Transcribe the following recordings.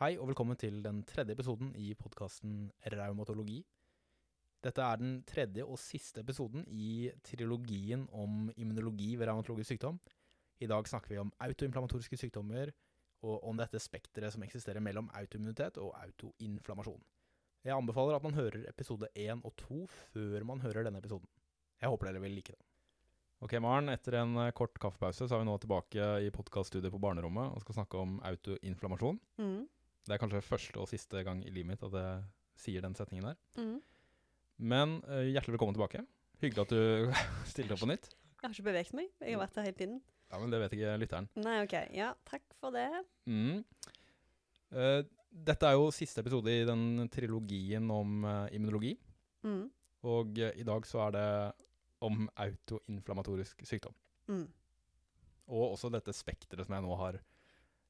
Hei og velkommen til den tredje episoden i podkasten Raumatologi. Dette er den tredje og siste episoden i trilogien om immunologi ved raumatologisk sykdom. I dag snakker vi om autoinflammatoriske sykdommer og om dette spekteret som eksisterer mellom autoimmunitet og autoinflammasjon. Jeg anbefaler at man hører episode én og to før man hører denne episoden. Jeg håper dere vil like det. Ok, Maren. Etter en eh, kort kaffepause så er vi nå tilbake i podkaststudiet på barnerommet og skal snakke om autoinflammasjon. Mm. Det er kanskje første og siste gang i livet mitt at jeg sier den setningen der. Mm. Men uh, hjertelig velkommen tilbake. Hyggelig at du stilte opp på nytt. Jeg har ikke beveget meg. Jeg har vært her hele tiden. Ja, men det vet ikke lytteren. Nei, OK. Ja, takk for det. Mm. Uh, dette er jo siste episode i den trilogien om uh, immunologi. Mm. Og i dag så er det om autoinflammatorisk sykdom. Mm. Og også dette spekteret som jeg nå har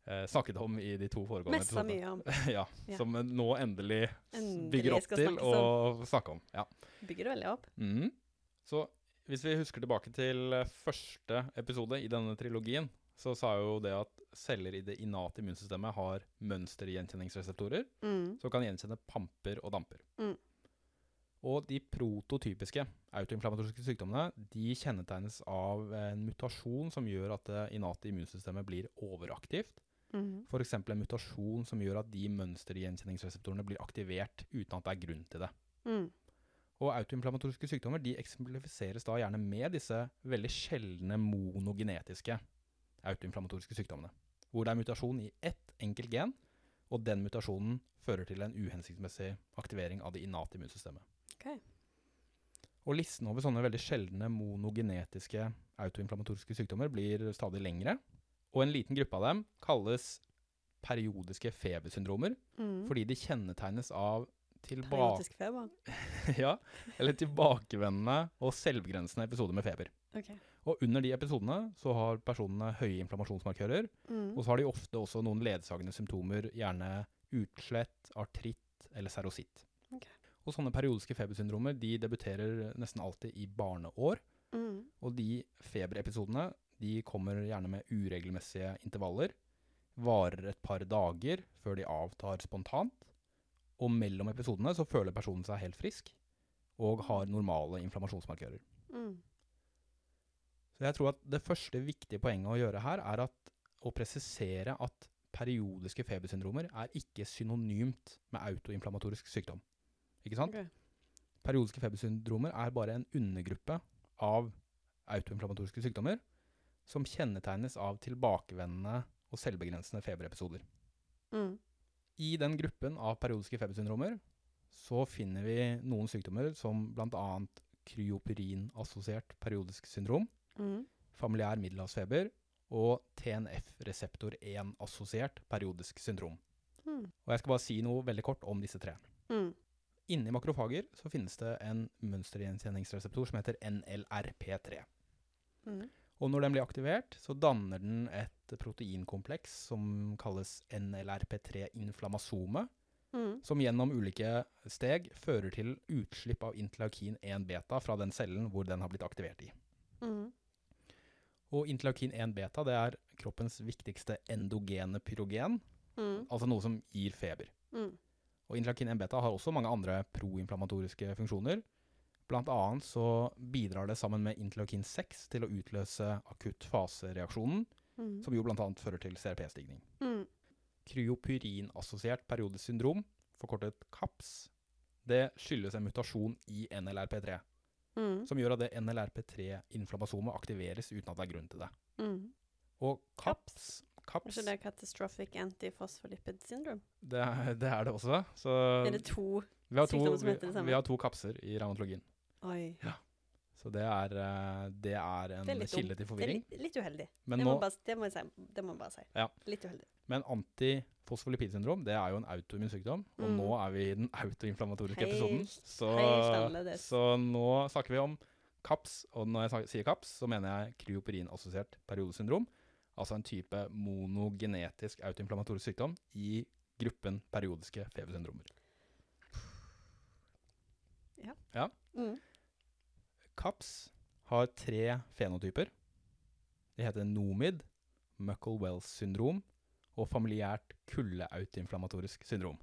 eh, snakket om i de to foregående Messa mye om. ja, Ja. Som nå endelig, Endelig bygger opp til å snakke om. Ja. Bygger det veldig opp. Mm. Så hvis vi husker tilbake til eh, første episode i denne trilogien, så sa jo det at celler i det innate immunsystemet har mønstergjenkjenningsreseptorer Mm. som kan gjenkjenne pamper og damper. Mm. Og de prototypiske autoinflammatoriske sykdommene de kjennetegnes av en mutasjon som gjør at det innate immunsystemet blir overaktivt. Mm. F.eks. en mutasjon som gjør at de mønstergjenkjenningsreseptorene blir aktivert uten at det er grunn til det. Mm. Og autoinflammatoriske sykdommer de eksemplifiseres da gjerne med disse veldig sjeldne monogenetiske autoinflammatoriske sykdommene. Hvor det er mutasjon i ett enkelt gen, og den mutasjonen fører til en uhensiktsmessig aktivering av det innate immunsystemet. Okay. Og listen over sånne veldig sjeldne monogenetiske autoinflammatoriske sykdommer blir stadig lengre. Og en liten gruppe av dem kalles periodiske febersyndromer, Mm. fordi de kjennetegnes av. Periodisk feber. ja, eller tilbakevendende og selvbegrensende episoder med feber. Okay. Og under de episodene så har personene høye inflammasjonsmarkører, Mm. og så har de ofte også noen ledsagende symptomer, gjerne utslett, artritt eller serositt. Okay. Og sånne periodiske febersyndromer de debuterer nesten alltid i barneår, Mm. og de feberepisodene de kommer gjerne med uregelmessige intervaller, varer et par dager før de avtar spontant, og mellom episodene så føler personen seg helt frisk, og har normale inflammasjonsmarkører. Mm. Så jeg tror at det første viktige poenget å gjøre her, er at, å presisere at periodiske febersyndromer er ikke synonymt med autoinflammatorisk sykdom. Ikke sant? Okay. Periodiske febersyndromer er bare en undergruppe av autoinflammatoriske sykdommer som kjennetegnes av tilbakevendende og selvbegrensende feberepisoder. Mm. I den gruppen av periodiske febersyndromer så finner vi noen sykdommer som bl.a. kryopyrin-assosiert periodisk syndrom, Mm. familiær middelhavsfeber og TNF-reseptor 1-assosiert periodisk syndrom. Mm. Og jeg skal bare si noe veldig kort om disse tre. Mm. Inni makrofager så finnes det en mønstergjenkjenningsreseptor som heter NLRP3. Mm. Og når den blir aktivert, så danner den et proteinkompleks som kalles NLRP3-inflammasome, Mm. som gjennom ulike steg fører til utslipp av interleukin 1-beta fra den cellen hvor den har blitt aktivert i. Mm. Og interleukin 1-beta det er kroppens viktigste endogene pyrogen, Mm. altså noe som gir feber. Mm. Og interleukin 1-beta har også mange andre proinflammatoriske funksjoner. Blant annet så bidrar det sammen med interleukin 6 til å utløse akutt fasereaksjonen, Mm. som jo annet fører til CRP-stigning. Mm. Kryopyrin-assosiert periodisk syndrom, forkortet CAPS, det skyldes en mutasjon i NLRP3, Mm. som gjør at det NLRP3-inflammasomet aktiveres uten at det er grunn til det. Mm. Og CAPS, Er CAPS ikke det catastrophic antiphospholipid syndrome? det, er, det er det også. Så Er det to vi har to, sykdommer som vi, heter det samme? vi har to kapser i revmatologien. Oi. Ja. Så det er, eh, det er en Det er kilde til Det er forvirring. litt, uheldig. Men, det, nå, må bare, det, må jeg si, må bare si. Ja. Litt uheldig. men antifosfolipidsyndrom det er jo en autoimmun sykdom, og Mm. nå er vi i den autoinflammatoriske Helt- episoden. Så, så nå snakker vi om CAPS, og når jeg sier CAPS, så mener jeg kryoperinassosiert periodesyndrom. Altså en type monogenetisk autoinflammatorisk sykdom i gruppen periodiske febersyndromer. Mm. CAPS har tre fenotyper. De heter NOMID, Muckle-Wells syndrom og familiært kuldeautoinflammatorisk syndrom.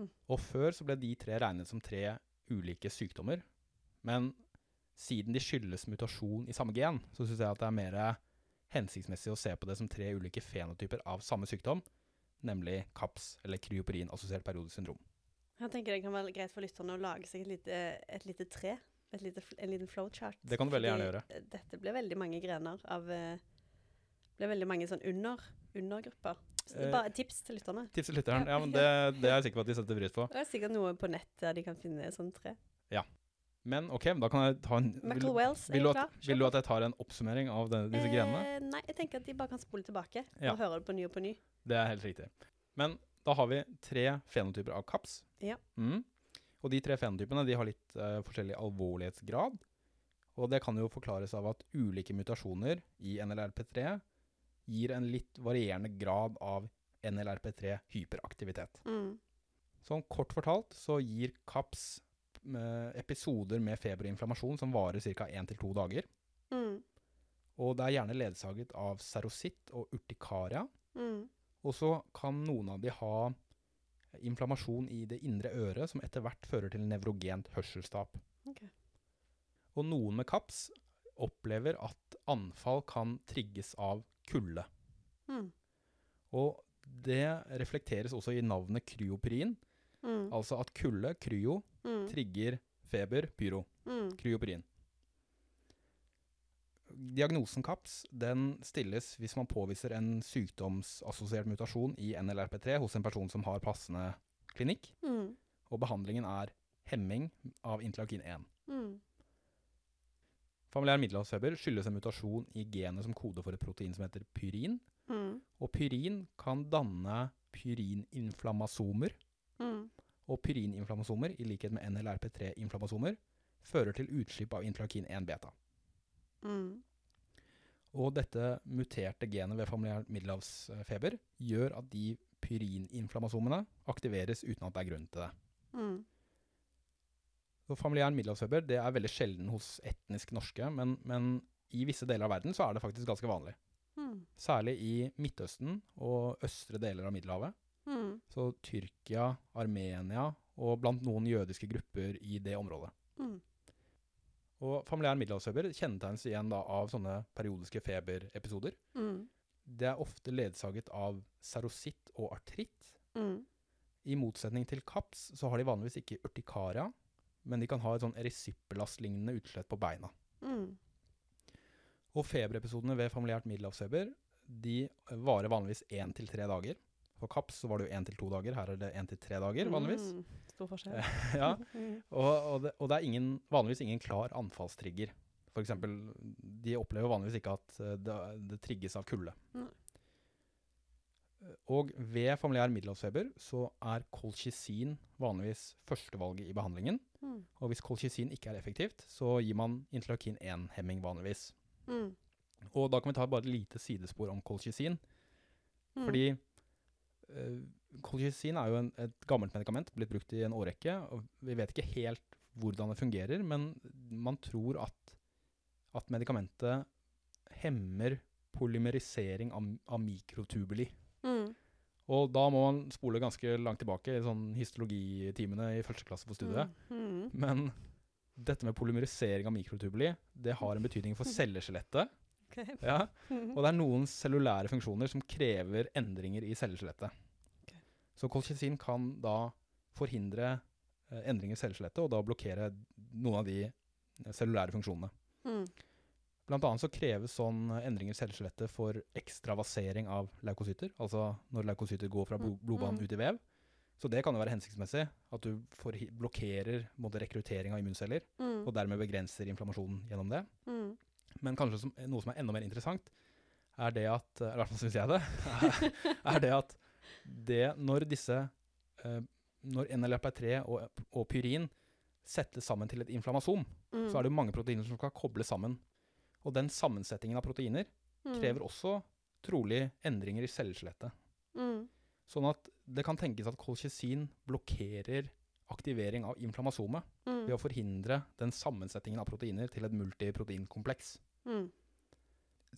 Mm. Og før så ble de tre regnet som tre ulike sykdommer, men siden de skyldes mutasjon i samme gen, så syns jeg at det er mer hensiktsmessig å se på det som tre ulike fenotyper av samme sykdom, nemlig KAPS, eller kryoporin assosiert periodisk syndrom. Jeg tenker det kan være greit for lytterne å lage seg et lite, et lite tre. Lite, en liten flowchart. Det kan du veldig gjerne gjøre. Dette ble veldig mange grener av eh, ble veldig mange sånn under, undergrupper. Så det er Eh, Bare tips til lytterne. Tips til lytteren. Ja, men det, det er jeg sikker på at de setter pris på. Det er sikkert noe på nett der de kan finne sånn tre. Ja. Men OK, da kan jeg ta en Vil, Wells vil, du at, vil du at jeg tar en oppsummering av denne, disse grenene? Eh, nei, jeg tenker at de bare kan spole tilbake Ja. og høre det på ny og på ny. Det er helt riktig. Men da har vi tre fenotyper av KAPS. Ja. Mm. Og de tre fenotypene de har litt uh, forskjellig alvorlighetsgrad. Og det kan jo forklares av at ulike mutasjoner i NLRP3 gir en litt varierende grad av NLRP3 hyperaktivitet. Mm. Sånn kort fortalt så gir KAPS eh, episoder med feber og inflammasjon som varer ca. 1-2 dager. Mm. Og det er gjerne ledsaget av serositt og urtikaria. Mm. Og så kan noen av de ha inflammasjon i det indre øret, som etter hvert fører til nevrogent hørselstap. Okay. Og noen med KAPS opplever at anfall kan trigges av kulde. Mm. Og det reflekteres også i navnet kryoprin. Mm. altså at kulde, kryo, Mm. trigger feber, pyro. Mm. Kryoperin. Diagnosen CAPS den stilles hvis man påviser en sykdomsassosiert mutasjon i NLRP3 hos en person som har passende klinikk, Mm. og behandlingen er hemming av interleukin 1. Mm. Familiær middelhavsfeber skyldes en mutasjon i genet som kode for et protein som heter pyrin, Mm. og pyrin kan danne pyrininflammasomer, Mm. og pyrininflammasomer, i likhet med NLRP3-inflammasomer, fører til utslipp av interleukin 1 beta. Og dette muterte genet ved familiær middelhavsfeber gjør at de pyrininflammasomene aktiveres uten at det er grunn til det. Mm. Så familiær middelhavsfeber det er veldig sjelden hos etnisk norske, men, men i visse deler av verden så er det faktisk ganske vanlig. Mm. Særlig i Midtøsten og østre deler av Middelhavet. Mm. Så Tyrkia, Armenia og blant noen jødiske grupper i det området. Og familiær middelhavsfeber kjennetegnes igjen da av sånne periodiske feberepisoder. Mm. Det er ofte ledsaget av serositt og artritt. Mm. I motsetning til kaps så har de vanligvis ikke urtikaria, men de kan ha et sånn erysipelas-lignende utslett på beina. Mm. Og feberepisodene ved familiært middelhavsfeber de varer vanligvis én til tre dager. For kaps så var det jo én til to dager, her er det én til tre dager vanligvis. Mm. Stor forskjell. ja, Mm. og, og, det, og det er ingen, vanligvis ingen klar anfallstrigger. Eksempel, de opplever vanligvis ikke at eh, det, det trigges av kulde. Og ved familiær middelhavsfeber så er kolchisin vanligvis førstevalget i behandlingen. Mm. Og hvis kolchisin ikke er effektivt, så gir man interleukin 1-hemming vanligvis. Mm. Og da kan vi ta bare et lite sidespor om kolchisin. Mm. Fordi uh, kolchisin er jo en, et gammelt medikament, blitt brukt i en årrekke. Og vi vet ikke helt hvordan det fungerer, men man tror at, at medikamentet hemmer polymerisering av, av mikrotubuli. Mm. Og da må man spole ganske langt tilbake i sånn histologitimene i første klasse på studiet. Mm. Mm. Men dette med polymerisering av mikrotubuli, det har en betydning for celleskjelettet. Okay. Ja, og det er noen cellulære funksjoner som krever endringer i celleskjelettet. Så kolchisin kan da forhindre eh, endringer i celleskjelettet, og da blokkere noen av de eh, cellulære funksjonene. Mm. Blant annet så kreves sånn endringer i celleskjelettet for ekstravasering av leukocytter, altså når leukocytter går fra Mm. blodbanen Mm. ut i vev. Så det kan jo være hensiktsmessig, at du blokkerer rekruttering av immunceller, Mm. og dermed begrenser inflammasjonen gjennom det. Mm. Men kanskje som, noe som er enda mer interessant, er det at eh, I hvert fall syns jeg det. er, er det at det når disse eh, Når NLRP3 og, og pyrin settes sammen til et inflammasom, Mm. så er det jo mange proteiner som skal kobles sammen. Og den sammensetningen av proteiner Mm. krever også trolig endringer i celleskjelettet. Mm. Sånn at det kan tenkes at kolchisin blokkerer aktivering av inflammasomet Mm. ved å forhindre den sammensetningen av proteiner til et multiproteinkompleks. Mm.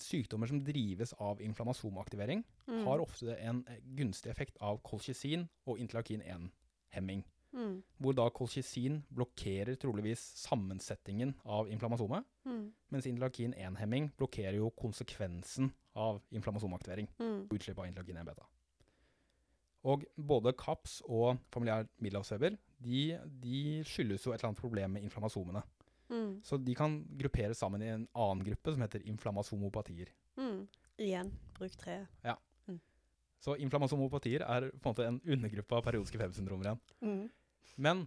Sykdommer som drives av inflammasomaktivering, Mm. har ofte en eh, gunstig effekt av kolchisin og interleukin-1-hemming. Mm. Hvor da kolchisin blokkerer troligvis sammensetningen av inflammasomet, Mm. mens interleukin-1-hemming blokkerer jo konsekvensen av inflammasomaktivering. Mm. Utslipp av interleukin-1-beta. Og både KAPS og familiær middelhavsfeber de, de skyldes jo et eller annet problem med inflammasomene. Mm. Så de kan grupperes sammen i en annen gruppe som heter inflammasomopatier. Mm. Igjen, bruk treet. Så inflammasomopatier er på en måte en undergruppe av periodiske febersyndromer igjen. Mm. Men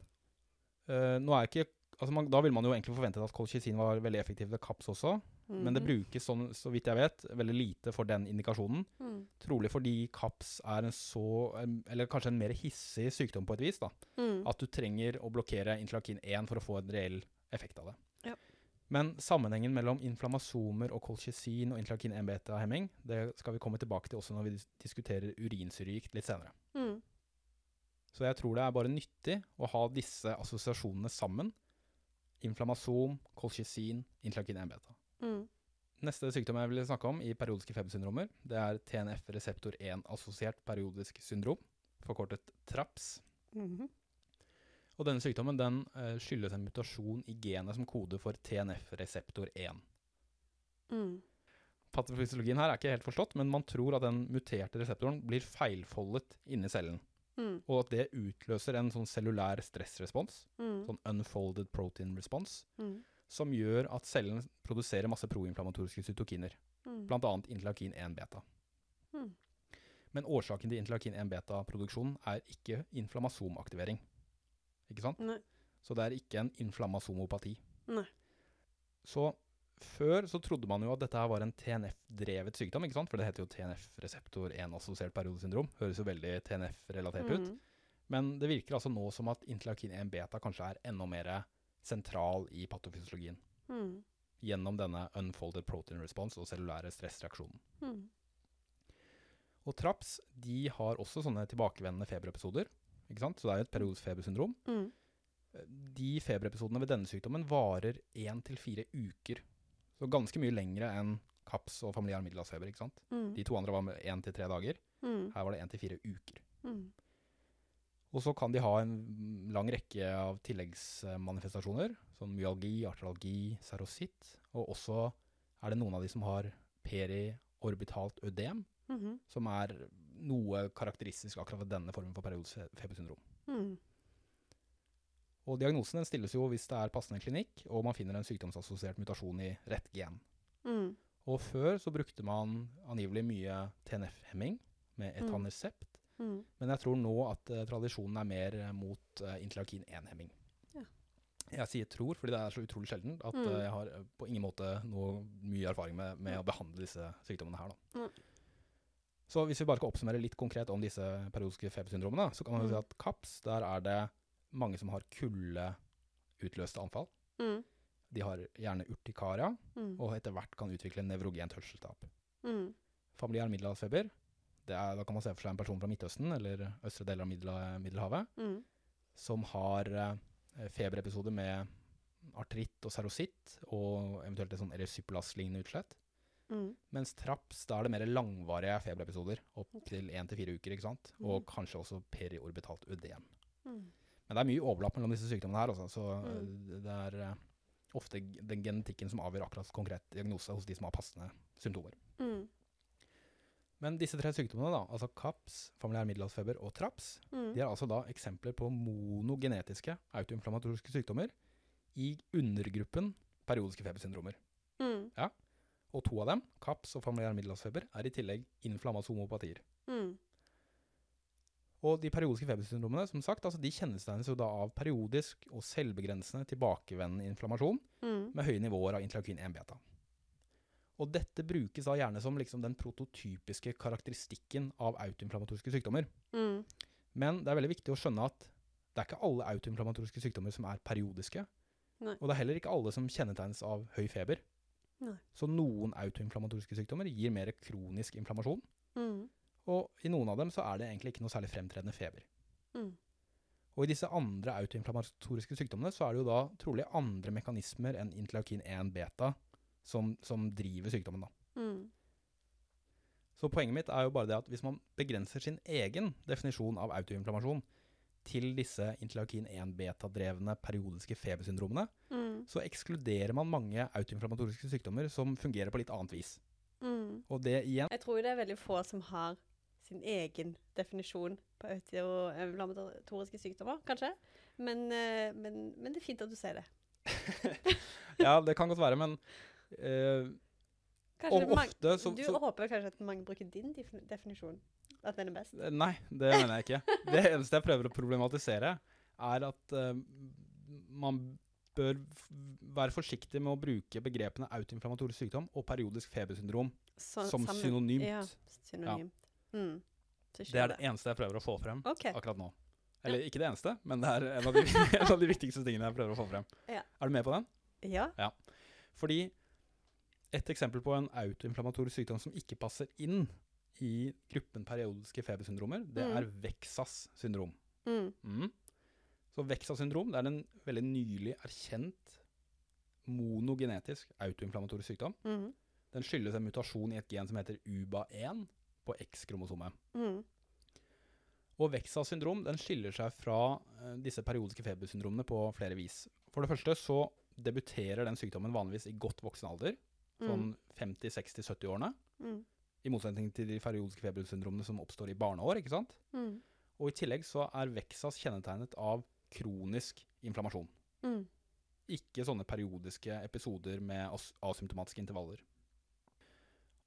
øh, nå er ikke altså man, Da ville man jo egentlig forventet at kolchisin var veldig effektiv ved KAPS også, men det Mhm. brukes sånn, så vidt jeg vet, veldig lite for den indikasjonen. Mm. Trolig fordi KAPS er en så Eller kanskje en mer hissig sykdom på et vis. da, Mm. At du trenger å blokkere interleukin 1 for å få en reell effekt av det. Ja. Men sammenhengen mellom inflammasomer og kolchisin og interleukin 1-beta-hemming det skal vi komme tilbake til også når vi dis diskuterer urinsyregikt litt senere. Mm. Så jeg tror det er bare nyttig å ha disse assosiasjonene sammen. Inflammasom, kolchisin, interleukin 1-beta. Mm. Neste sykdom jeg vil snakke om i periodiske febersyndromer, det er TNF-reseptor 1-assosiert periodisk syndrom, forkortet TRAPS. Mhm. Og denne sykdommen den eh, skyldes en mutasjon i genet som koder for TNF-reseptor 1. Mm. Patofysiologien her er ikke helt forstått, men man tror at den muterte reseptoren blir feilfoldet inni cellen, Mm. og at det utløser en sånn cellulær stressrespons, Mm. sånn unfolded protein response, Mm. som gjør at cellen produserer masse proinflammatoriske cytokiner, Mm. bl.a. interleukin 1-beta. Mm. Men årsaken til interleukin 1-beta-produksjonen er ikke inflammasomaktivering. Ikke sant? Nei. Så det er ikke en inflammasomopati. Nei. Så før så trodde man jo at dette her var en TNF-drevet sykdom, ikke sant? For det heter jo TNF-reseptor 1-assosiert periodesyndrom. Høres jo veldig TNF-relatert ut. Mm. Men det virker altså nå som at interleukin 1-beta kanskje er enda mer sentral i patofysiologien. Mm. Gjennom denne unfolded protein response og cellulære stressreaksjonen. Mm. Og TRAPS de har også sånne tilbakevendende feberepisoder. Ikke sant? Så det er jo et periodisk febersyndrom. Mm. De feberepisodene ved denne sykdommen varer én til fire uker. Så ganske mye lengre enn KAPS og familiær middelhavsfeber. ikke sant? Mm. De to andre var én til tre dager. Mm. Her var det én til fire uker. Mm. Og så kan de ha en lang rekke av tilleggsmanifestasjoner, som myalgi, artralgi, serositt. Og også er det noen av de som har periorbitalt ødem, -hmm. som er noe karakteristisk akkurat ved denne formen for periodisk febersyndrom. Mm. Og diagnosen den stilles jo hvis det er passende klinikk, og man finner en sykdomsassosiert mutasjon i rett gen. Mm. Og før så brukte man angivelig mye TNF-hemming med Mm. etanercept, Mm. men jeg tror nå at uh, tradisjonen er mer eh, mot uh, interleukin 1-hemming. Ja. Jeg sier tror, fordi det er så utrolig sjelden at eh, jeg har eh, på ingen måte noe mye erfaring med, med å behandle disse sykdommene her. Da. Så hvis vi bare skal oppsummere litt konkret om disse periodiske febersyndromene, så kan man Mm. si at KAPS, der er det mange som har kuldeutløste anfall. Mm. De har gjerne urtikaria, Mm. og etter hvert kan utvikle nevrogent hørselstap. Mm. Familiær middelhavsfeber, er, da kan man se for seg en person fra Midtøsten eller østre deler av Middel Middelhavet, Mm. som har eh, feberepisoder med artritt og serositt, og eventuelt et sånn erysipelas-lignende utslett. Mm. Mens traps, da er det mer langvarige feberepisoder, opp til én til fire uker, ikke sant? Og kanskje også periorbitalt ødem. Mm. Men det er mye overlapp mellom disse sykdommene her, også, så Mm. eh, det er eh, ofte den genetikken som avgjør akkurat konkret diagnose hos de som har passende symptomer. Mm. Men disse tre sykdommene, da, altså KAPS, familiær middelhavsfeber og TRAPS, Mm. de er altså da eksempler på monogenetiske autoinflammatoriske sykdommer i undergruppen periodiske febersyndromer. Mm. Og to av dem, KAPS og familiær middelhavsfeber, er i tillegg inflammasomopatier. Mm. Og de periodiske febersyndromene som sagt, altså de kjennetegnes jo da av periodisk og selvbegrensende tilbakevendende inflammasjon Mm. med høye nivåer av interleukin 1-beta. Og dette brukes da gjerne som liksom den prototypiske karakteristikken av autoinflammatoriske sykdommer. Mm. Men det er veldig viktig å skjønne at det er ikke alle autoinflammatoriske sykdommer som er periodiske. Nei. Og det er heller ikke alle som kjennetegnes av høy feber. Nei. Så noen autoinflammatoriske sykdommer gir mer kronisk inflammasjon, Mm. og i noen av dem så er det egentlig ikke noe særlig fremtredende feber. Mm. Og i disse andre autoinflammatoriske sykdommene så er det jo da trolig andre mekanismer enn interleukin 1 beta som, som driver sykdommen. da. Mm. Så poenget mitt er jo bare det at hvis man begrenser sin egen definisjon av autoinflammasjon til disse interleukin 1-beta-drevne periodiske febersyndromene, Mm. Så ekskluderer man mange autoinflammatoriske sykdommer som fungerer på litt annet vis. Mm. Og det igjen Jeg tror det er veldig få som har sin egen definisjon på autoinflammatoriske sykdommer, kanskje. Men, eh, men, men det er fint at du sier det. Ja, det kan godt være, men uh, Og ofte så- Du så- håper kanskje at mange bruker din definisjon? At den er best? Nei, det mener jeg ikke. Det eneste jeg prøver å problematisere, er at uh, man bør være forsiktig med å bruke begrepene autoinflammatorisk sykdom og periodisk febersyndrom Så- som sammen- synonymt. Ja, synonymt. Mm. Det er det eneste jeg prøver å få frem okay. akkurat nå. Eller ikke det eneste, men det er en av de, en av de viktigste tingene jeg prøver å få frem. Ja. Er du med på den? Ja. Fordi et eksempel på en autoinflammatorisk sykdom som ikke passer inn i gruppen periodiske febersyndromer, det Mm. er Vexas syndrom. Mm. Mm. Så Vexa syndrom det er en veldig nylig erkjent monogenetisk autoinflammatorisk sykdom. Mm. Den skyldes en mutasjon i et gen som heter UBA1 på X-kromosomet. Mm. Og Vexas syndrom den skiller seg fra eh, disse periodiske febersyndromene på flere vis. For det første så debuterer den sykdommen vanligvis i godt voksen alder, sånn 50-60-70-årene. Mm. I motsetning til de periodiske febersyndromene som oppstår i barneår. ikke sant? Mm. Og i tillegg så er Vexas kjennetegnet av kronisk inflammasjon. Mm. Ikke sånne periodiske episoder med as asymptomatiske intervaller.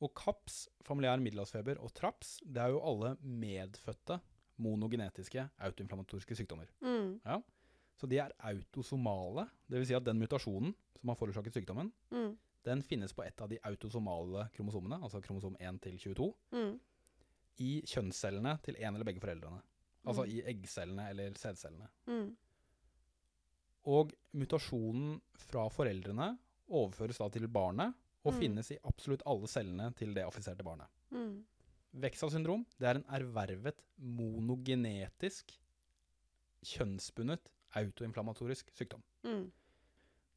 Og KAPS, familiær middelhavsfeber, og TRAPS, det er jo alle medfødte monogenetiske autoinflammatoriske sykdommer. Mm. Så de er autosomale, dvs. Si at den mutasjonen som har forårsaket sykdommen, Mm. den finnes på et av de autosomale kromosomene, altså kromosom 1 til 22, Mm. i kjønnscellene til en eller begge foreldrene. Altså Mm. i eggcellene eller sædcellene. Mm. Og mutasjonen fra foreldrene overføres da til barnet, og Mm. finnes i absolutt alle cellene til det affiserte barnet. Mm. Vexa syndrom det er en ervervet monogenetisk, kjønnsbundet autoinflammatorisk sykdom. Mm.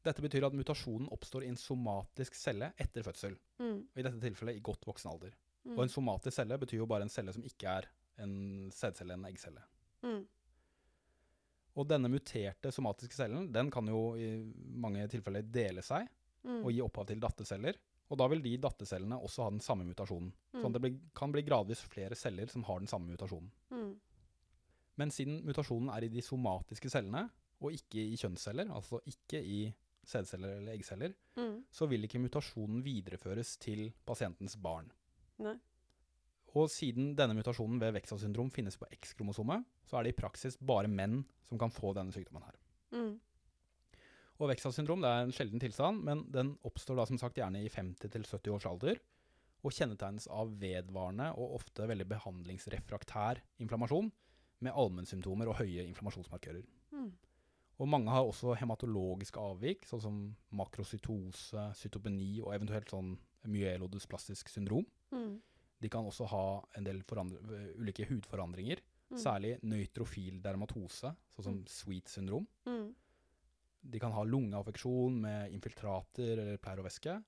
Dette betyr at mutasjonen oppstår i en somatisk celle etter fødsel, Mm. i dette tilfellet i godt voksen alder. Mm. Og en somatisk celle betyr jo bare en celle som ikke er en sædcelle eller en eggcelle. Mm. Og denne muterte somatiske cellen den kan jo i mange tilfeller dele seg Mm. og gi opphav til datterceller. Og da vil de dattercellene også ha den samme mutasjonen. Mm. Sånn at det blir, kan bli gradvis flere celler som har den samme mutasjonen. Mm. Men siden mutasjonen er i de somatiske cellene, og ikke i kjønnsceller, altså ikke i sædceller eller eggceller, Mm. så vil ikke mutasjonen videreføres til pasientens barn. Nei. Og siden denne mutasjonen ved Vexa syndrom finnes på X-kromosomet, så er det i praksis bare menn som kan få denne sykdommen her. Mm. Og Vexa syndrom det er en sjelden tilstand, men den oppstår da som sagt gjerne i 50-70 års alder, og kjennetegnes av vedvarende og ofte veldig behandlingsrefraktær inflammasjon, med allmennsymptomer og høye inflammasjonsmarkører. Mm. Og mange har også hematologiske avvik, sånn som makrocytose, cytopeni og eventuelt sånn myelodysplastisk syndrom. Mm. De kan også ha en del ulike hudforandringer, Mm. særlig nøytrofil dermatose, sånn som sweet syndrom. Mm. De kan ha lungeaffeksjon med infiltrater eller pleirovæske.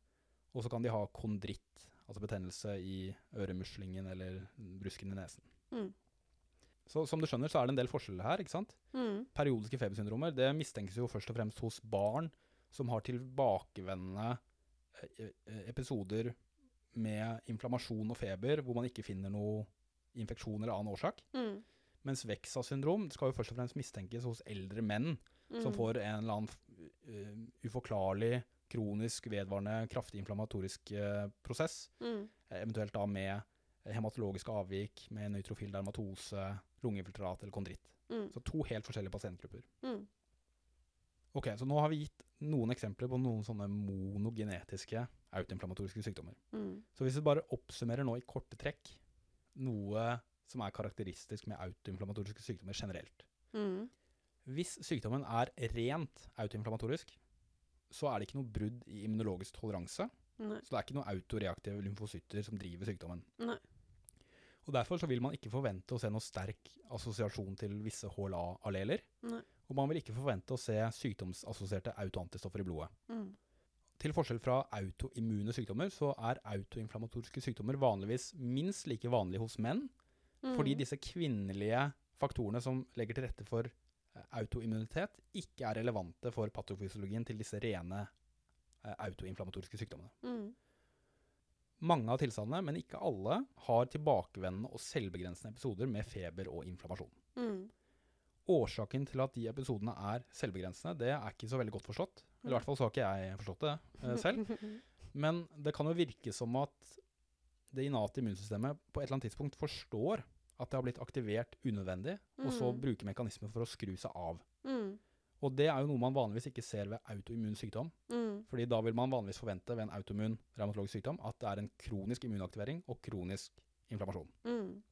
Og så kan de ha kondritt, altså betennelse i øremuslingen eller brusken i nesen. Mm. Så som du skjønner, så er det en del forskjeller her. ikke sant? Mm. Periodiske febersyndromer det mistenkes jo først og fremst hos barn som har tilbakevendende eh, eh, episoder med inflammasjon og feber, hvor man ikke finner noe infeksjon eller annen årsak. Mm. Mens Vexa syndrom skal jo først og fremst mistenkes hos eldre menn som Mm. får en eller annen uh, uforklarlig, kronisk, vedvarende, kraftig inflammatorisk uh, prosess. Mm. eventuelt da med hematologiske avvik, med nøytrofil dermatose, lungeinfiltrat eller kondritt. Mm. Så to helt forskjellige pasientgrupper. Ok, så nå har vi gitt noen eksempler på noen sånne monogenetiske autoinflammatoriske sykdommer. Mm. Så hvis vi bare oppsummerer nå i korte trekk noe som er karakteristisk med autoinflammatoriske sykdommer generelt. Mm. Hvis sykdommen er rent autoinflammatorisk, så er det ikke noe brudd i immunologisk toleranse. Nei. Så det er ikke noe autoreaktive lymfocytter som driver sykdommen. Nei. Og Derfor så vil man ikke forvente å se noe sterk assosiasjon til visse HLA-alleler. Og man vil ikke forvente å se sykdomsassosierte autoantistoffer i blodet. Mm. til forskjell fra autoimmune sykdommer, så er autoinflammatoriske sykdommer vanligvis minst like vanlige hos menn, fordi Mm. disse kvinnelige faktorene som legger til rette for eh, autoimmunitet, ikke er relevante for patofysiologien til disse rene eh, autoinflammatoriske sykdommene. Mm. Mange av tilstandene, men ikke alle, har tilbakevendende og selvbegrensende episoder med feber og inflammasjon. Årsaken til at de episodene er selvbegrensende, det er ikke så veldig godt forstått. Eller i hvert fall så har ikke jeg forstått det eh, selv. Men det kan jo virke som at det innate immunsystemet på et eller annet tidspunkt forstår at det har blitt aktivert unødvendig, og så Mm. bruker mekanismer for å skru seg av. Mm. Og det er jo noe man vanligvis ikke ser ved autoimmun sykdom. Mm. fordi da vil man vanligvis forvente ved en autoimmun revmatologisk sykdom at det er en kronisk immunaktivering og kronisk inflammasjon. Mm.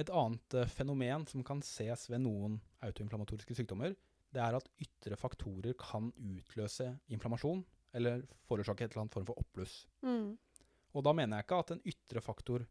Et annet eh, fenomen som kan ses ved noen autoinflammatoriske sykdommer, det er at ytre faktorer kan utløse inflammasjon, eller forårsake et eller annet form for oppbluss. Mm. Og da mener jeg ikke at en ytre faktor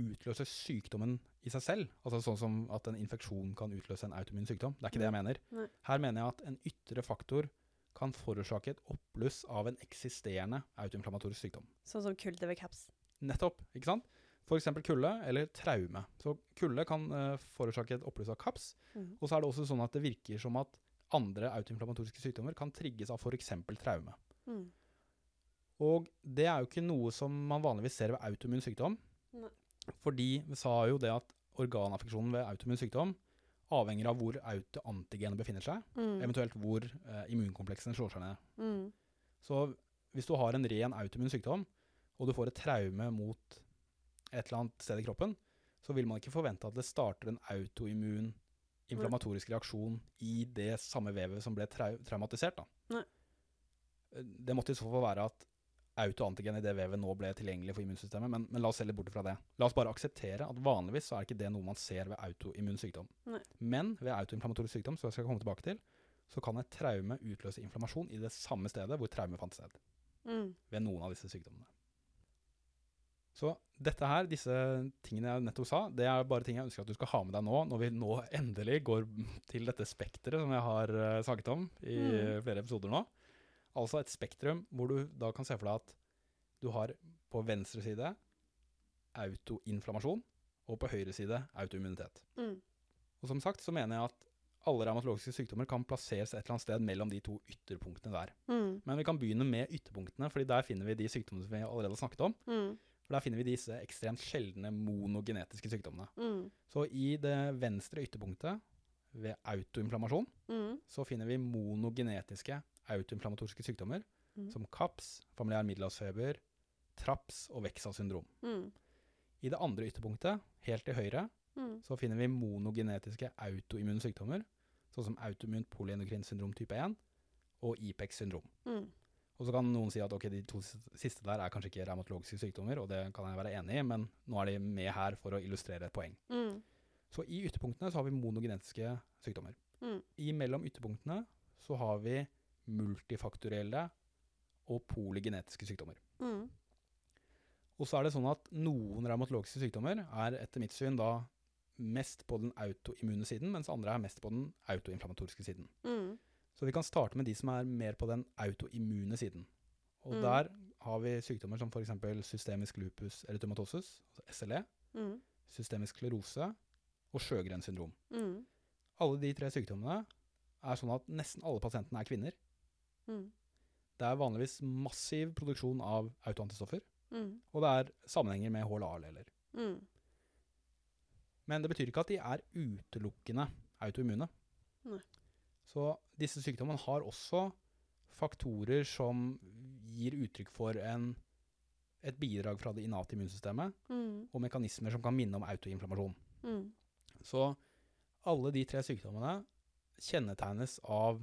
utløser sykdommen i seg selv, altså sånn som at en infeksjon kan utløse en autoimmun sykdom. Det er ikke det jeg mener. Nei. Her mener jeg at en ytre faktor kan forårsake et oppbluss av en eksisterende autoinflammatorisk sykdom. Sånn som kulde ved kaps. Nettopp, ikke sant? F.eks. kulde eller traume. Så kulde kan uh, forårsake et oppbluss av kaps, Mm. og så er det også sånn at det virker som at andre autoinflammatoriske sykdommer kan trigges av f.eks. traume. Mm. Og det er jo ikke noe som man vanligvis ser ved autoimmun sykdom. Nei. Fordi vi sa jo det at organaffeksjonen ved autoimmun sykdom avhenger av hvor autoantigenet befinner seg, Mm. eventuelt hvor eh, immunkompleksene slår seg ned. Mm. Så hvis du har en ren autoimmun sykdom, og du får et traume mot et eller annet sted i kroppen, så vil man ikke forvente at det starter en autoimmun inflammatorisk reaksjon i det samme vevet som ble trau traumatisert. Eh, Det måtte i så fall være at autoantigen i det vevet nå ble tilgjengelig for immunsystemet, men, men la oss se litt bort fra det. La oss bare akseptere at vanligvis så er ikke det noe man ser ved autoimmun sykdom. Nei. Men ved autoinflammatorisk sykdom, som jeg skal komme tilbake til, så kan et traume utløse inflammasjon i det samme stedet hvor traume fant sted Mm. ved noen av disse sykdommene. Så dette her, disse tingene jeg nettopp sa, det er bare ting jeg ønsker at du skal ha med deg nå, når vi nå endelig går til dette spekteret som jeg har eh, snakket om i Mm. flere episoder nå. Altså et spektrum hvor du da kan se for deg at du har på venstre side autoinflammasjon, og på høyre side autoimmunitet. Mm. Og som sagt så mener jeg at alle revmatologiske sykdommer kan plasseres et eller annet sted mellom de to ytterpunktene der. Mm. Men vi kan begynne med ytterpunktene, fordi der finner vi de sykdommene som vi allerede har snakket om. Mm. For der finner vi disse ekstremt sjeldne monogenetiske sykdommene. Mm. Så i det venstre ytterpunktet, ved autoinflammasjon, Mm. så finner vi monogenetiske autoinflammatoriske sykdommer, Mm. som KAPS, familiær middelhavsfeber, TRAPS og VEXA syndrom. Mm. I det andre ytterpunktet, helt til høyre, Mm. så finner vi monogenetiske autoimmune sykdommer, sånn som autoimmunt polyendokrin syndrom type 1 og IPEX syndrom. Mm. Og så kan noen si at ok, de to siste der er kanskje ikke revmatologiske sykdommer, og det kan jeg være enig i, men nå er de med her for å illustrere et poeng. Mm. Så i ytterpunktene så har vi monogenetiske sykdommer. Mm. I mellom ytterpunktene så har vi multifaktorielle og polygenetiske sykdommer. Mm. Og så er det sånn at noen revmatologiske sykdommer er etter mitt syn da mest på den autoimmune siden, mens andre er mest på den autoinflammatoriske siden. Mm. Så vi kan starte med de som er mer på den autoimmune siden. Og Mm. der har vi sykdommer som f.eks. systemisk lupus erythematosus, altså SLE, Mm. systemisk sklerose og Sjøgrens syndrom. Mm. Alle de tre sykdommene er sånn at nesten alle pasientene er kvinner. Mm. Det er vanligvis massiv produksjon av autoantistoffer, Mm. og det er sammenhenger med HLA-alleler. Mm. Men det betyr ikke at de er utelukkende autoimmune. Nei. Så disse sykdommene har også faktorer som gir uttrykk for en, et bidrag fra det innate immunsystemet, Mm. og mekanismer som kan minne om autoinflammasjon. Mm. Så alle de tre sykdommene kjennetegnes av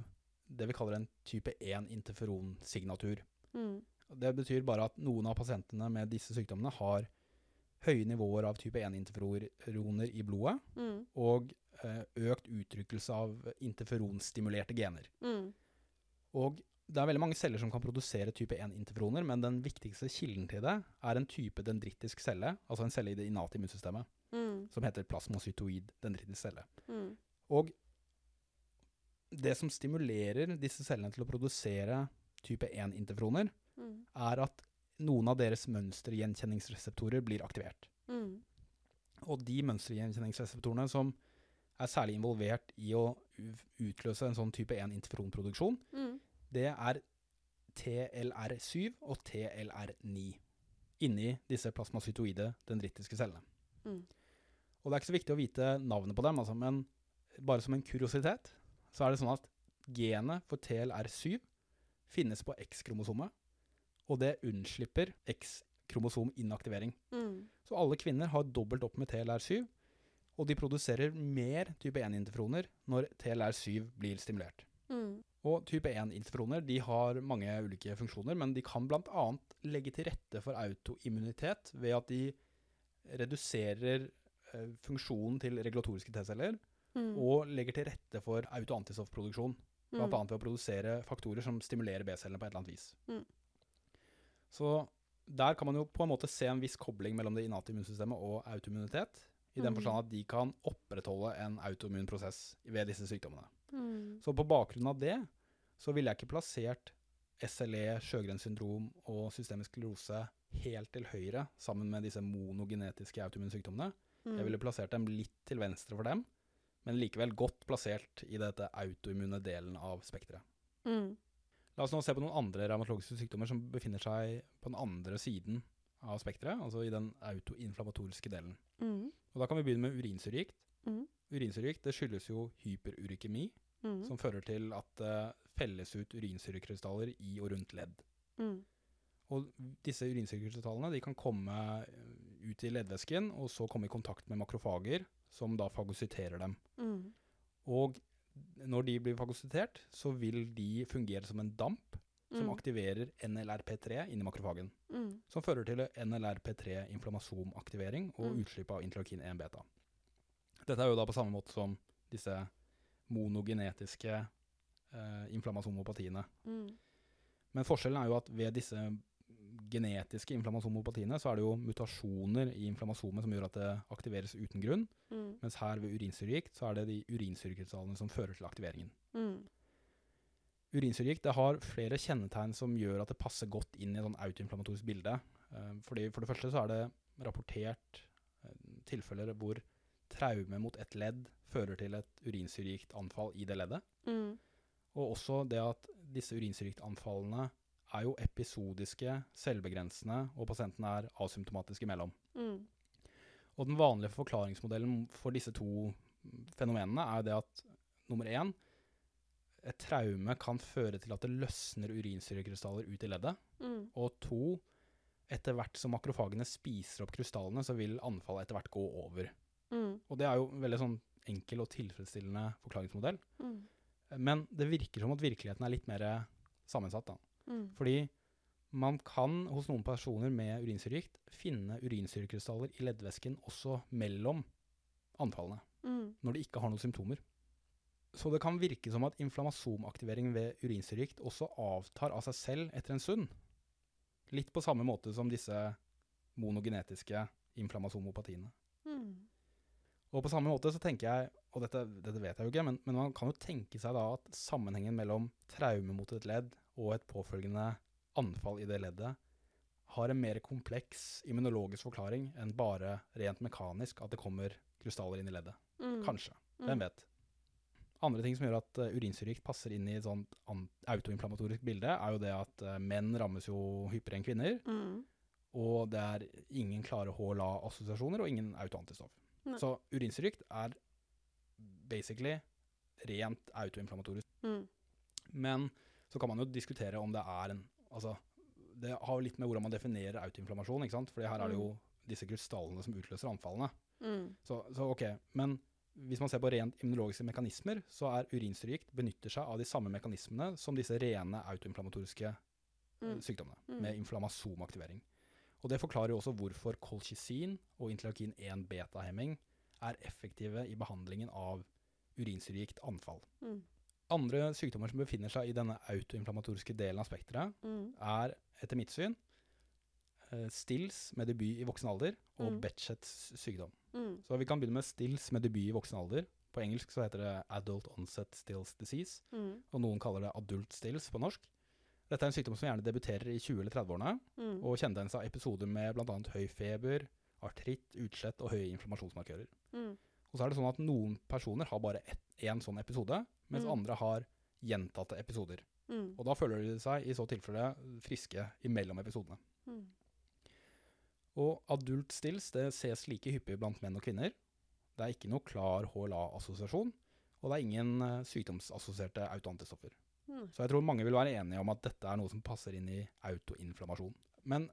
det vi kaller en type 1 interferonsignatur. Mm. Det betyr bare at noen av pasientene med disse sykdommene har høye nivåer av type 1-interferoner i blodet, Mm. og eh, økt uttrykkelse av interferonstimulerte gener. Mm. Og det er veldig mange celler som kan produsere type 1-interferoner, men den viktigste kilden til det er en type dendritisk celle, altså en celle i det innate immunsystemet, Mm. som heter plasmocytoid dendritisk celle. Mm. Og det som stimulerer disse cellene til å produsere type 1-interferoner, Mm. er at noen av deres mønstergjenkjenningsreseptorer blir aktivert. Mm. Og de mønstergjenkjenningsreseptorene som er særlig involvert i å utløse en sånn type 1-interferonproduksjon, Mm. det er TLR7 og TLR9 inni disse plasmacytoide dendritiske cellene. Mm. Og det er ikke så viktig å vite navnet på dem, altså, men bare som en kuriositet, så er det sånn at genet for TLR7 finnes på X-kromosomet, og det unnslipper X-kromosominaktivering. Mm. Så alle kvinner har dobbelt opp med TLR7, og de produserer mer type 1-interferoner når TLR7 blir stimulert. Mm. Og type 1-interferoner de har mange ulike funksjoner, men de kan bl.a. legge til rette for autoimmunitet ved at de reduserer eh, funksjonen til regulatoriske T-celler, Mm. og legger til rette for autoantistoffproduksjon, bl.a. Mm. ved å produsere faktorer som stimulerer B-cellene på et eller annet vis. Mm. Så der kan man jo på en måte se en viss kobling mellom det innate immunsystemet og autoimmunitet, i den Mm. forstand at de kan opprettholde en autoimmun prosess ved disse sykdommene. Mm. Så på bakgrunn av det, så ville jeg ikke plassert SLE, Sjøgrens syndrom og systemisk sklerose helt til høyre, sammen med disse monogenetiske autoimmunsykdommene. Mm. Jeg ville plassert dem litt til venstre for dem, men likevel godt plassert i dette autoimmune delen av spekteret. Mm. La oss nå se på noen andre revmatologiske sykdommer som befinner seg på den andre siden av spekteret, altså i den autoinflammatoriske delen. Mm. Og da kan vi begynne med urinsyregikt. Mm. Urinsyregikt det skyldes jo hyperurikemi, Mm. som fører til at det felles ut urinsyrekrystaller i og rundt ledd. Mm. Og disse urinsyrekrystallene de kan komme eh, ut i leddvæsken, og så komme i kontakt med makrofager, som da fagocyterer dem. Mm. Og når de blir fagocytert, så vil de fungere som en damp som Mm. aktiverer NLRP3 inni makrofagen. Mm. Som fører til NLRP3-inflammasomaktivering og Mm. utslipp av interleukin 1-beta. Dette er jo da på samme måte som disse monogenetiske eh, inflammasomopatiene. Mm. Men forskjellen er jo at ved disse genetiske inflammasomopatiene, så er det jo mutasjoner i inflammasomet som gjør at det aktiveres uten grunn, Mm. mens her ved urinsyregikt så er det de urinsyrekrystallene som fører til aktiveringen. Mm. Urinsyregikt har flere kjennetegn som gjør at det passer godt inn i et sånn autoinflammatorisk bilde. Eh, fordi For det første så er det rapportert eh, tilfeller hvor traume mot et ledd fører til et urinsyregikt anfall i det leddet. Mm. Og også det at disse urinsyregiktanfallene er jo episodiske, selvbegrensende, og pasienten er asymptomatisk imellom. Mm. Og den vanlige forklaringsmodellen for disse to fenomenene er det at nummer én et traume kan føre til at det løsner urinsyrekrystaller ut i leddet. Mm. Og to, etter hvert som makrofagene spiser opp krystallene, så vil anfallet etter hvert gå over. Mm. Og det er jo en veldig sånn enkel og tilfredsstillende forklaringsmodell. Mm. Men det virker som at virkeligheten er litt mer sammensatt, da. Mm. Fordi man kan hos noen personer med urinsyregikt finne urinsyrekrystaller i leddvæsken også mellom anfallene, Mm. når de ikke har noen symptomer. Så det kan virke som at inflammasomaktivering ved urinsyregikt også avtar av seg selv etter en stund. Litt på samme måte som disse monogenetiske inflammasomopatiene. Mm. Og på samme måte så tenker jeg, og dette, dette vet jeg jo ikke, men, men man kan jo tenke seg da at sammenhengen mellom traume mot et ledd og et påfølgende anfall i det leddet har en mer kompleks immunologisk forklaring enn bare rent mekanisk at det kommer krystaller inn i leddet. Mm. Kanskje. Mm. Hvem vet. Andre ting som gjør at uh, urinsyregikt passer inn i et sånt autoinflammatorisk bilde, er jo det at eh, menn rammes jo hyppigere enn kvinner, Mm. og det er ingen klare HLA-assosiasjoner og ingen autoantistoff. Nei. Så urinsyregikt er basically rent autoinflammatorisk. Mm. Men så kan man jo diskutere om det er en Altså, det har litt med hvordan man definerer autoinflammasjon, ikke sant? Fordi her er det jo disse krystallene som utløser anfallene. Mm. Så, så ok, men hvis man ser på rent immunologiske mekanismer, så er urinstrykt benytter seg av de samme mekanismene som disse rene autoinflammatoriske eh, Mm. sykdommene, Mm. med inflammasomaktivering. Og det forklarer jo også hvorfor kolchisin og interleukin 1-beta-hemming er effektive i behandlingen av urinstrykt anfall. Mm. Andre sykdommer som befinner seg i denne autoinflammatoriske delen av spekteret, Mm. er etter mitt syn Stils Stills med debut i voksen alder og Mm. Betchets sykdom. Mm. Så vi kan begynne med Stills med debut i voksen alder. På engelsk så heter det Adult Onset Stills Disease, Mm. og noen kaller det Adult Stills på norsk. Dette er en sykdom som gjerne debuterer i 20- eller 30-årene, Mm. og kjennetegnes av episoder med bl.a. høy feber, artritt, utslett og høye inflammasjonsmarkører. Mm. Og så er det sånn at noen personer har bare én sånn episode, mens Mm. andre har gjentatte episoder. Mm. Og da føler de seg i så tilfelle friske imellom episodene. Mm. Og adult stills det ses like hyppig blant menn og kvinner. Det er ikke noe klar HLA-assosiasjon, og det er ingen eh, sykdomsassosierte autoantistoffer. Mm. Så jeg tror mange vil være enige om at dette er noe som passer inn i autoinflammasjon. Men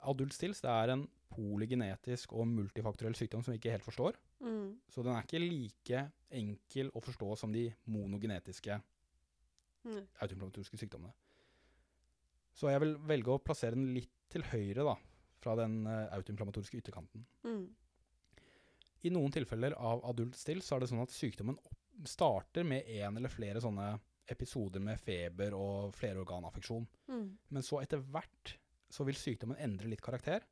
adult stills det er en polygenetisk og multifaktorell sykdom som vi ikke helt forstår. Mm. Så den er ikke like enkel å forstå som de monogenetiske Mm. autoinflammatoriske sykdommene. Så jeg vil velge å plassere den litt til høyre da, fra den eh, autoinflammatoriske ytterkanten. Mm. I noen tilfeller av adult stils så er det sånn at sykdommen starter med en eller flere sånne episoder med feber og flerorganaffeksjon. Mm. Men så etter hvert så vil sykdommen endre litt karakter.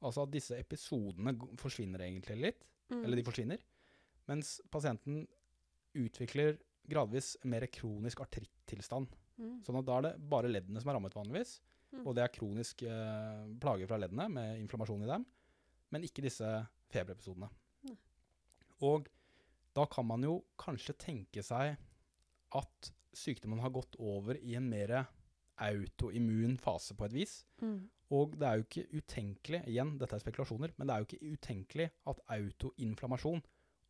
Altså at disse episodene forsvinner egentlig litt, Mm. eller de forsvinner, mens pasienten utvikler gradvis mer kronisk artrittilstand. Mm. Sånn at da er det bare leddene som er rammet vanligvis, Mm. og det er kronisk eh, plager fra leddene med inflammasjon i dem, men ikke disse feberepisodene. Mm. Og da kan man jo kanskje tenke seg at sykdommen har gått over i en mer autoimmun fase på et vis. Mm. Og det er jo ikke utenkelig, igjen, dette er spekulasjoner, men det er jo ikke utenkelig at autoinflammasjon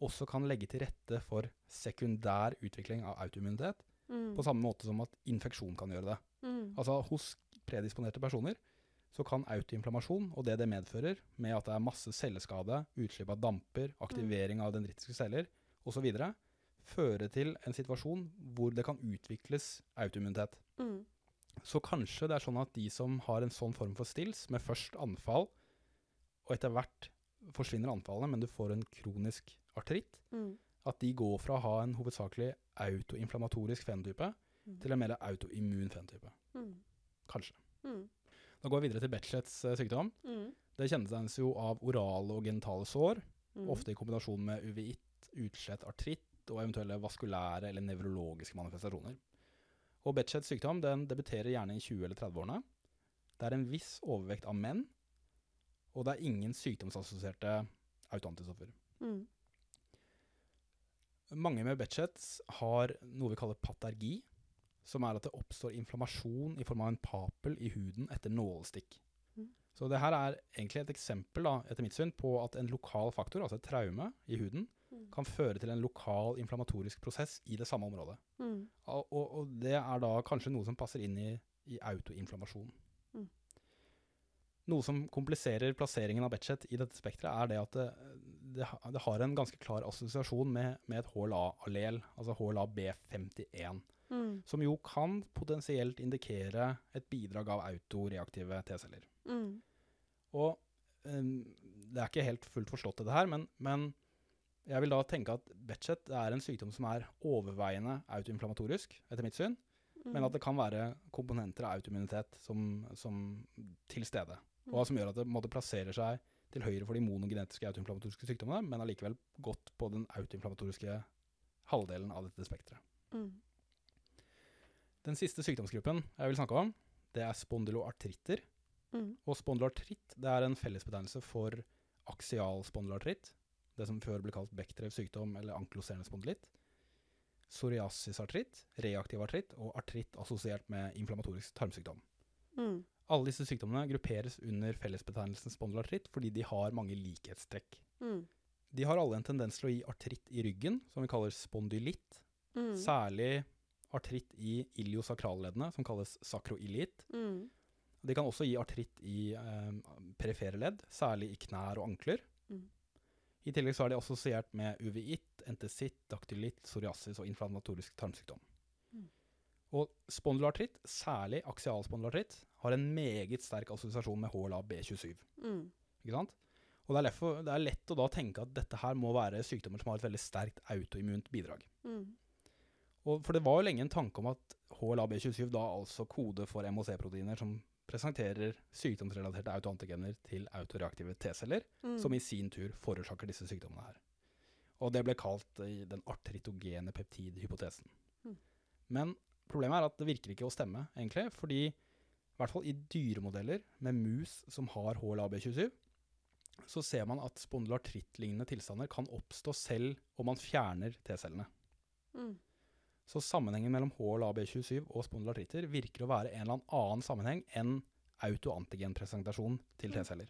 også kan legge til rette for sekundær utvikling av autoimmunitet, Mm. på samme måte som at infeksjon kan gjøre det. Mm. Altså hos predisponerte personer så kan autoinflammasjon og det det medfører, med at det er masse celleskade, utslipp av damper, aktivering av dendritiske celler osv., føre til en situasjon hvor det kan utvikles autoimmunitet. Mm. Så kanskje det er sånn at de som har en sånn form for stills, med først anfall, og etter hvert forsvinner anfallene, men du får en kronisk artritt, Mm. at de går fra å ha en hovedsakelig autoinflammatorisk fenotype Mm. til en mer autoimmun fenotype. Mm. Kanskje. Mm. Da går vi videre til Bechdets eh, sykdom. Mm. Det kjennetegnes jo av orale og genitale sår, Mm. ofte i kombinasjon med uvitt, utslett artritt og eventuelle vaskulære eller nevrologiske manifestasjoner. Og Betchets sykdom den debuterer gjerne i 20- eller 30-årene. Det er en viss overvekt av menn, og det er ingen sykdomsassosierte autoantistoffer. Mm. Mange med Betchets har noe vi kaller patergi, som er at det oppstår inflammasjon i form av en papel i huden etter nålestikk. Mm. Så det her er egentlig et eksempel, da, etter mitt syn, på at en lokal faktor, altså et traume i huden. Kan føre til en lokal inflammatorisk prosess i det samme området. Mm. Og, og, det er da kanskje noe som passer inn i, i autoinflammasjon. Mm. Noe som kompliserer plasseringen av Bechet i dette spekteret, er det at det, det, det har en ganske klar assosiasjon med, med et HLA-allel, altså HLA-B51, Mm. som jo kan potensielt indikere et bidrag av autoreaktive T-celler. Mm. Og um, det er ikke helt fullt forstått dette her, men, men jeg vil da tenke at Betchett er en sykdom som er overveiende autoinflammatorisk, etter mitt syn, Mm. men at det kan være komponenter av autoimmunitet som, som til stede. Og som gjør at det måte plasserer seg til høyre for de monogenetiske autoinflammatoriske sykdommene, men allikevel godt på den autoinflammatoriske halvdelen av dette spekteret. Mm. Den siste sykdomsgruppen jeg vil snakke om, det er spondyloartritter. Mm. Og spondyloartritt det er en fellesbetegnelse for aksial spondylartritt, det som før ble kalt Bechdrevs sykdom eller ankloserende spondylitt, psoriasisartritt, reaktiv artritt og artritt assosiert med inflammatorisk tarmsykdom. Mm. Alle disse sykdommene grupperes under fellesbetegnelsen spondylartritt fordi de har mange likhetstrekk. Mm. De har alle en tendens til å gi artritt i ryggen, som vi kaller spondylitt, Mm. særlig artritt i iliosakralleddene, som kalles sakroilitt. Mm. De kan også gi artritt i eh, perifere ledd, særlig i knær og ankler. Mm. I tillegg så er de assosiert med uviitt, entesitt, daktylitt, psoriasis og inflammatorisk tarmsykdom. Mm. Og spondylartritt, særlig aksialspondylartritt, har en meget sterk assosiasjon med HLA B27. Mm. Ikke sant? Og det er, derfor, det er lett å da tenke at dette her må være sykdommer som har et veldig sterkt autoimmunt bidrag. Mm. Og for det var jo lenge en tanke om at HLA-B27 da altså kode for MHC-proteiner som presenterer sykdomsrelaterte autoantigener til autoreaktive T-celler, Mm. som i sin tur forårsaker disse sykdommene her. Og det ble kalt den artritogene peptidhypotesen. Mm. Men problemet er at det virker ikke å stemme, egentlig. Fordi i hvert fall i dyremodeller med mus som har HLA-B27, så ser man at spondylartrittlignende tilstander kan oppstå selv om man fjerner T-cellene. Mm. Så sammenhengen mellom HLA-B27 og spondylartritter virker å være en eller annen sammenheng enn autoantigenpresentasjon til Mm. T-celler.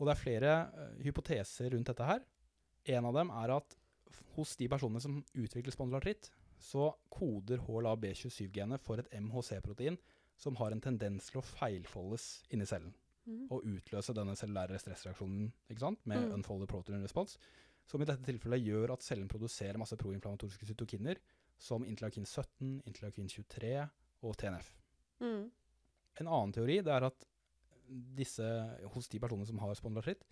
Og det er flere uh, hypoteser rundt dette her. En av dem er at hos de personene som utvikler spondylartritt, så koder HLA-B27-genet for et MHC-protein som har en tendens til å feilfoldes inni cellen Mm. og utløse denne cellulære stressreaksjonen med Mm. unfolded protein response, som i dette tilfellet gjør at cellen produserer masse proinflammatoriske cytokiner, som interleukin 17, interleukin 23 og TNF. Mm. En annen teori er at disse, hos de personene som har spondylartritt,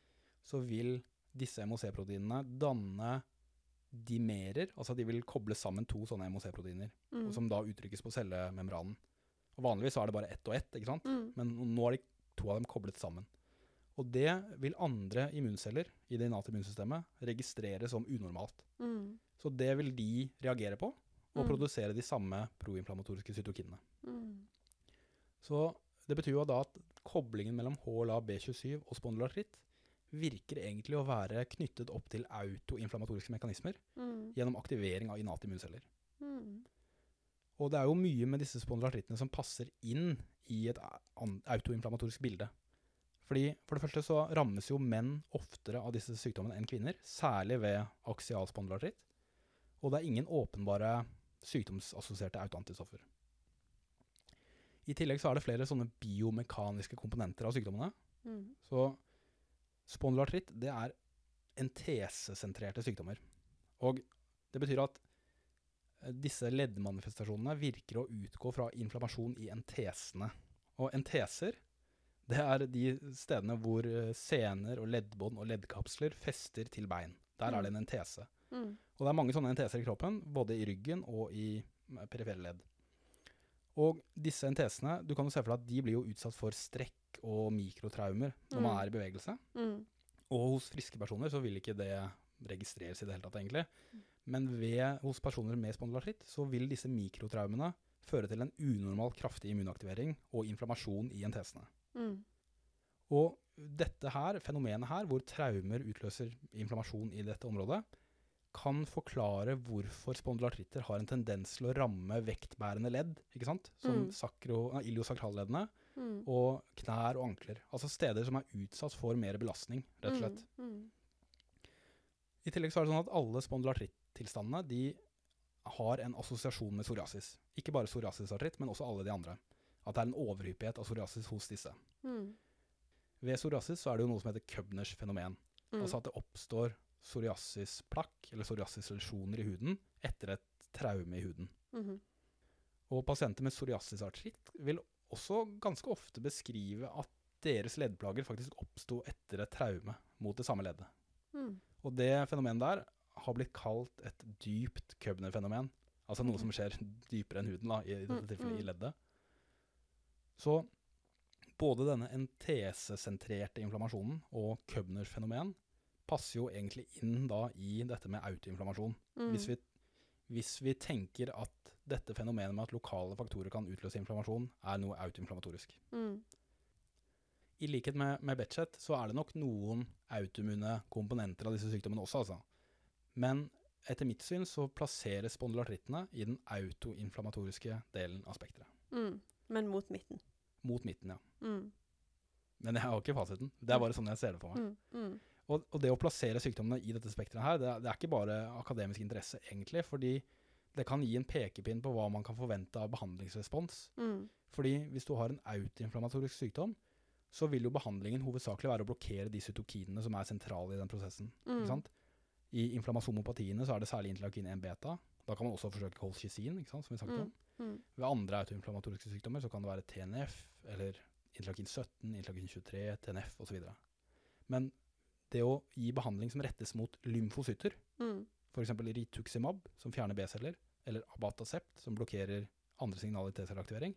så vil disse MOC-proteinene danne dimerer, altså de vil koble sammen to sånne MOC-proteiner, Mm. som da uttrykkes på cellemembranen. Og vanligvis så er det bare ett og ett, ikke sant? Mm. Men nå er de to av dem koblet sammen. Og det vil andre immunceller i det innate immunsystemet registrere som unormalt. Mm. Så det vil de reagere på, og Mm. produsere de samme proinflammatoriske cytokinene. Mm. Så det betyr jo da at koblingen mellom HLA-B27 og spondylartritt virker egentlig å være knyttet opp til autoinflammatoriske mekanismer Mm. gjennom aktivering av innate immunceller. Mm. Og det er jo mye med disse spondylartrittene som passer inn i et autoinflammatorisk bilde. Fordi For det første så rammes jo menn oftere av disse sykdommene enn kvinner, særlig ved aksial spondylartritt. Og det er ingen åpenbare sykdomsassosierte autoantistoffer. I tillegg så er det flere sånne biomekaniske komponenter av sykdommene. Mm. Så spondylartritt det er entesesentrerte sykdommer. Og det betyr at eh, disse leddmanifestasjonene virker å utgå fra inflammasjon i entesene. Og enteser det er de stedene hvor eh, sener og leddbånd og leddkapsler fester til bein. Der er det en entese. Mm. Og det er mange sånne enteser i kroppen, både i ryggen og i eh, perifere ledd. Og disse entesene, du kan jo se for deg at de blir jo utsatt for strekk og mikrotraumer når man Mm. er i bevegelse. Mm. Og hos friske personer så vil ikke det registreres i det hele tatt, egentlig. Mm. Men ved, hos personer med spondylartritt så vil disse mikrotraumene føre til en unormalt kraftig immunaktivering og inflammasjon i entesene. Mm. Og dette her, fenomenet her, hvor traumer utløser inflammasjon i dette området, kan forklare hvorfor spondylartritter har en tendens til å ramme vektbærende ledd, ikke sant? Som Mm. sakro, nei, iliosakralleddene Mm. og knær og ankler. Altså steder som er utsatt for mer belastning, rett og slett. Mm. Mm. I tillegg så er det sånn at alle spondylartritt-tilstandene de har en assosiasjon med psoriasis. Ikke bare psoriasisartritt, men også alle de andre. At det er en overhyppighet av psoriasis hos disse. Mm. Ved psoriasis så er det jo noe som heter Købners fenomen. Mm. Altså at det oppstår psoriasisplakk eller psoriasislesioner i huden etter et traume i huden. Mhm. Og pasienter med psoriasisartritt vil også ganske ofte beskrive at deres leddplager faktisk oppsto etter et traume mot det samme leddet. Mm. Og det fenomenet der har blitt kalt et dypt Købner-fenomen. Altså noe som skjer dypere enn huden, da, i, i dette Mm, tilfellet mm. i leddet. Så både denne entesesentrerte inflammasjonen og Købners fenomen passer jo egentlig inn da i dette med autoinflammasjon. Mm. Hvis, vi, hvis vi tenker at dette fenomenet med at lokale faktorer kan utløse inflammasjon, er noe autoinflammatorisk. Mm. I likhet med, med Betchett så er det nok noen autoimmune komponenter av disse sykdommene også, altså. Men etter mitt syn så plasseres spondylartrittene i den autoinflammatoriske delen av spekteret. Mm. Men mot midten. Mot midten, ja. Mm. Men jeg har ikke fasiten. Det er bare sånn jeg ser det for meg. Mm. Mm. Og, og det å plassere sykdommene i dette spekteret her, det er, det er ikke bare akademisk interesse, egentlig. Fordi det kan gi en pekepinn på hva man kan forvente av behandlingsrespons. Mm. Fordi hvis du har en autoinflammatorisk sykdom, så vil jo behandlingen hovedsakelig være å blokkere de cytokinene som er sentrale i den prosessen. Mm. Ikke sant? I inflammasjonopatiene så er det særlig interleukin 1-beta. Da kan man også forsøke kolchisin, som vi snakket Mm. om. Mm. Ved andre autoinflammatoriske sykdommer så kan det være TNF, eller interleukin 17, interleukin 23, TNF osv. Men det å gi behandling som rettes mot lymfocytter, Mm. f.eks. rituximab, som fjerner B-celler, eller abatacept, som blokkerer andre signaler i T-celleaktivering,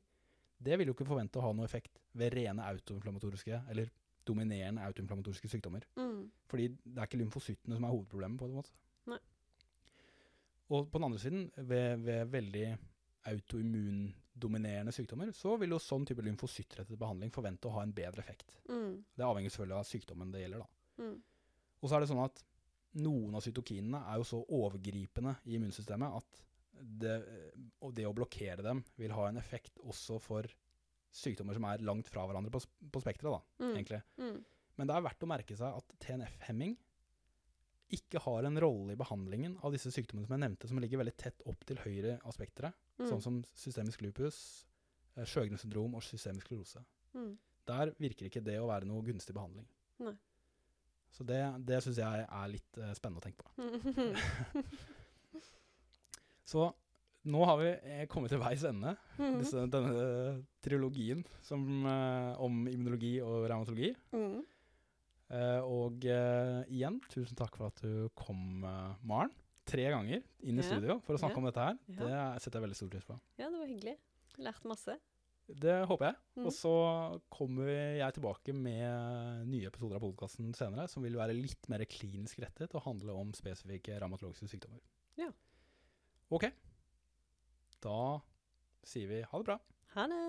det vil jo ikke forvente å ha noe effekt ved rene autoinflammatoriske, eller dominerende autoinflammatoriske sykdommer. Mm. Fordi det er ikke lymfocyttene som er hovedproblemet, på en måte. Nei. Og på den andre siden, ved, ved veldig autoimmundominerende sykdommer, så vil jo sånn type lymfocyttrettet behandling forvente å ha en bedre effekt. Mm. Det avhenger selvfølgelig av sykdommen det gjelder, da. Mm. Og så er det sånn at noen av cytokinene er jo så overgripende i immunsystemet at det, det å blokkere dem vil ha en effekt også for sykdommer som er langt fra hverandre på, på spekteret, da, Mm. egentlig. Mm. Men det er verdt å merke seg at TNF-hemming ikke har en rolle i behandlingen av disse sykdommene som jeg nevnte, som ligger veldig tett opp til høyre av spekteret, Mm. sånn som systemisk lupus, eh, Sjøgrens syndrom og systemisk sklerose. Mm. Der virker ikke det å være noe gunstig behandling. Nei. Så det, det syns jeg er litt eh, spennende å tenke på. Så nå har vi eh, kommet til veis ende, Mm. disse, denne trilogien som, eh, om immunologi og revmatologi. Mm. Eh, og igjen, tusen takk for at du kom, Maren. Tre ganger inn i studio for å snakke om dette her. Det setter jeg veldig stor pris på. Ja, det var hyggelig. Lært masse. Det håper jeg. Mm. Og så kommer jeg tilbake med nye episoder av podkasten senere, som vil være litt mer klinisk rettet og handle om spesifikke revmatologiske sykdommer. Ja. Ok. Da sier vi ha det bra. Ha det.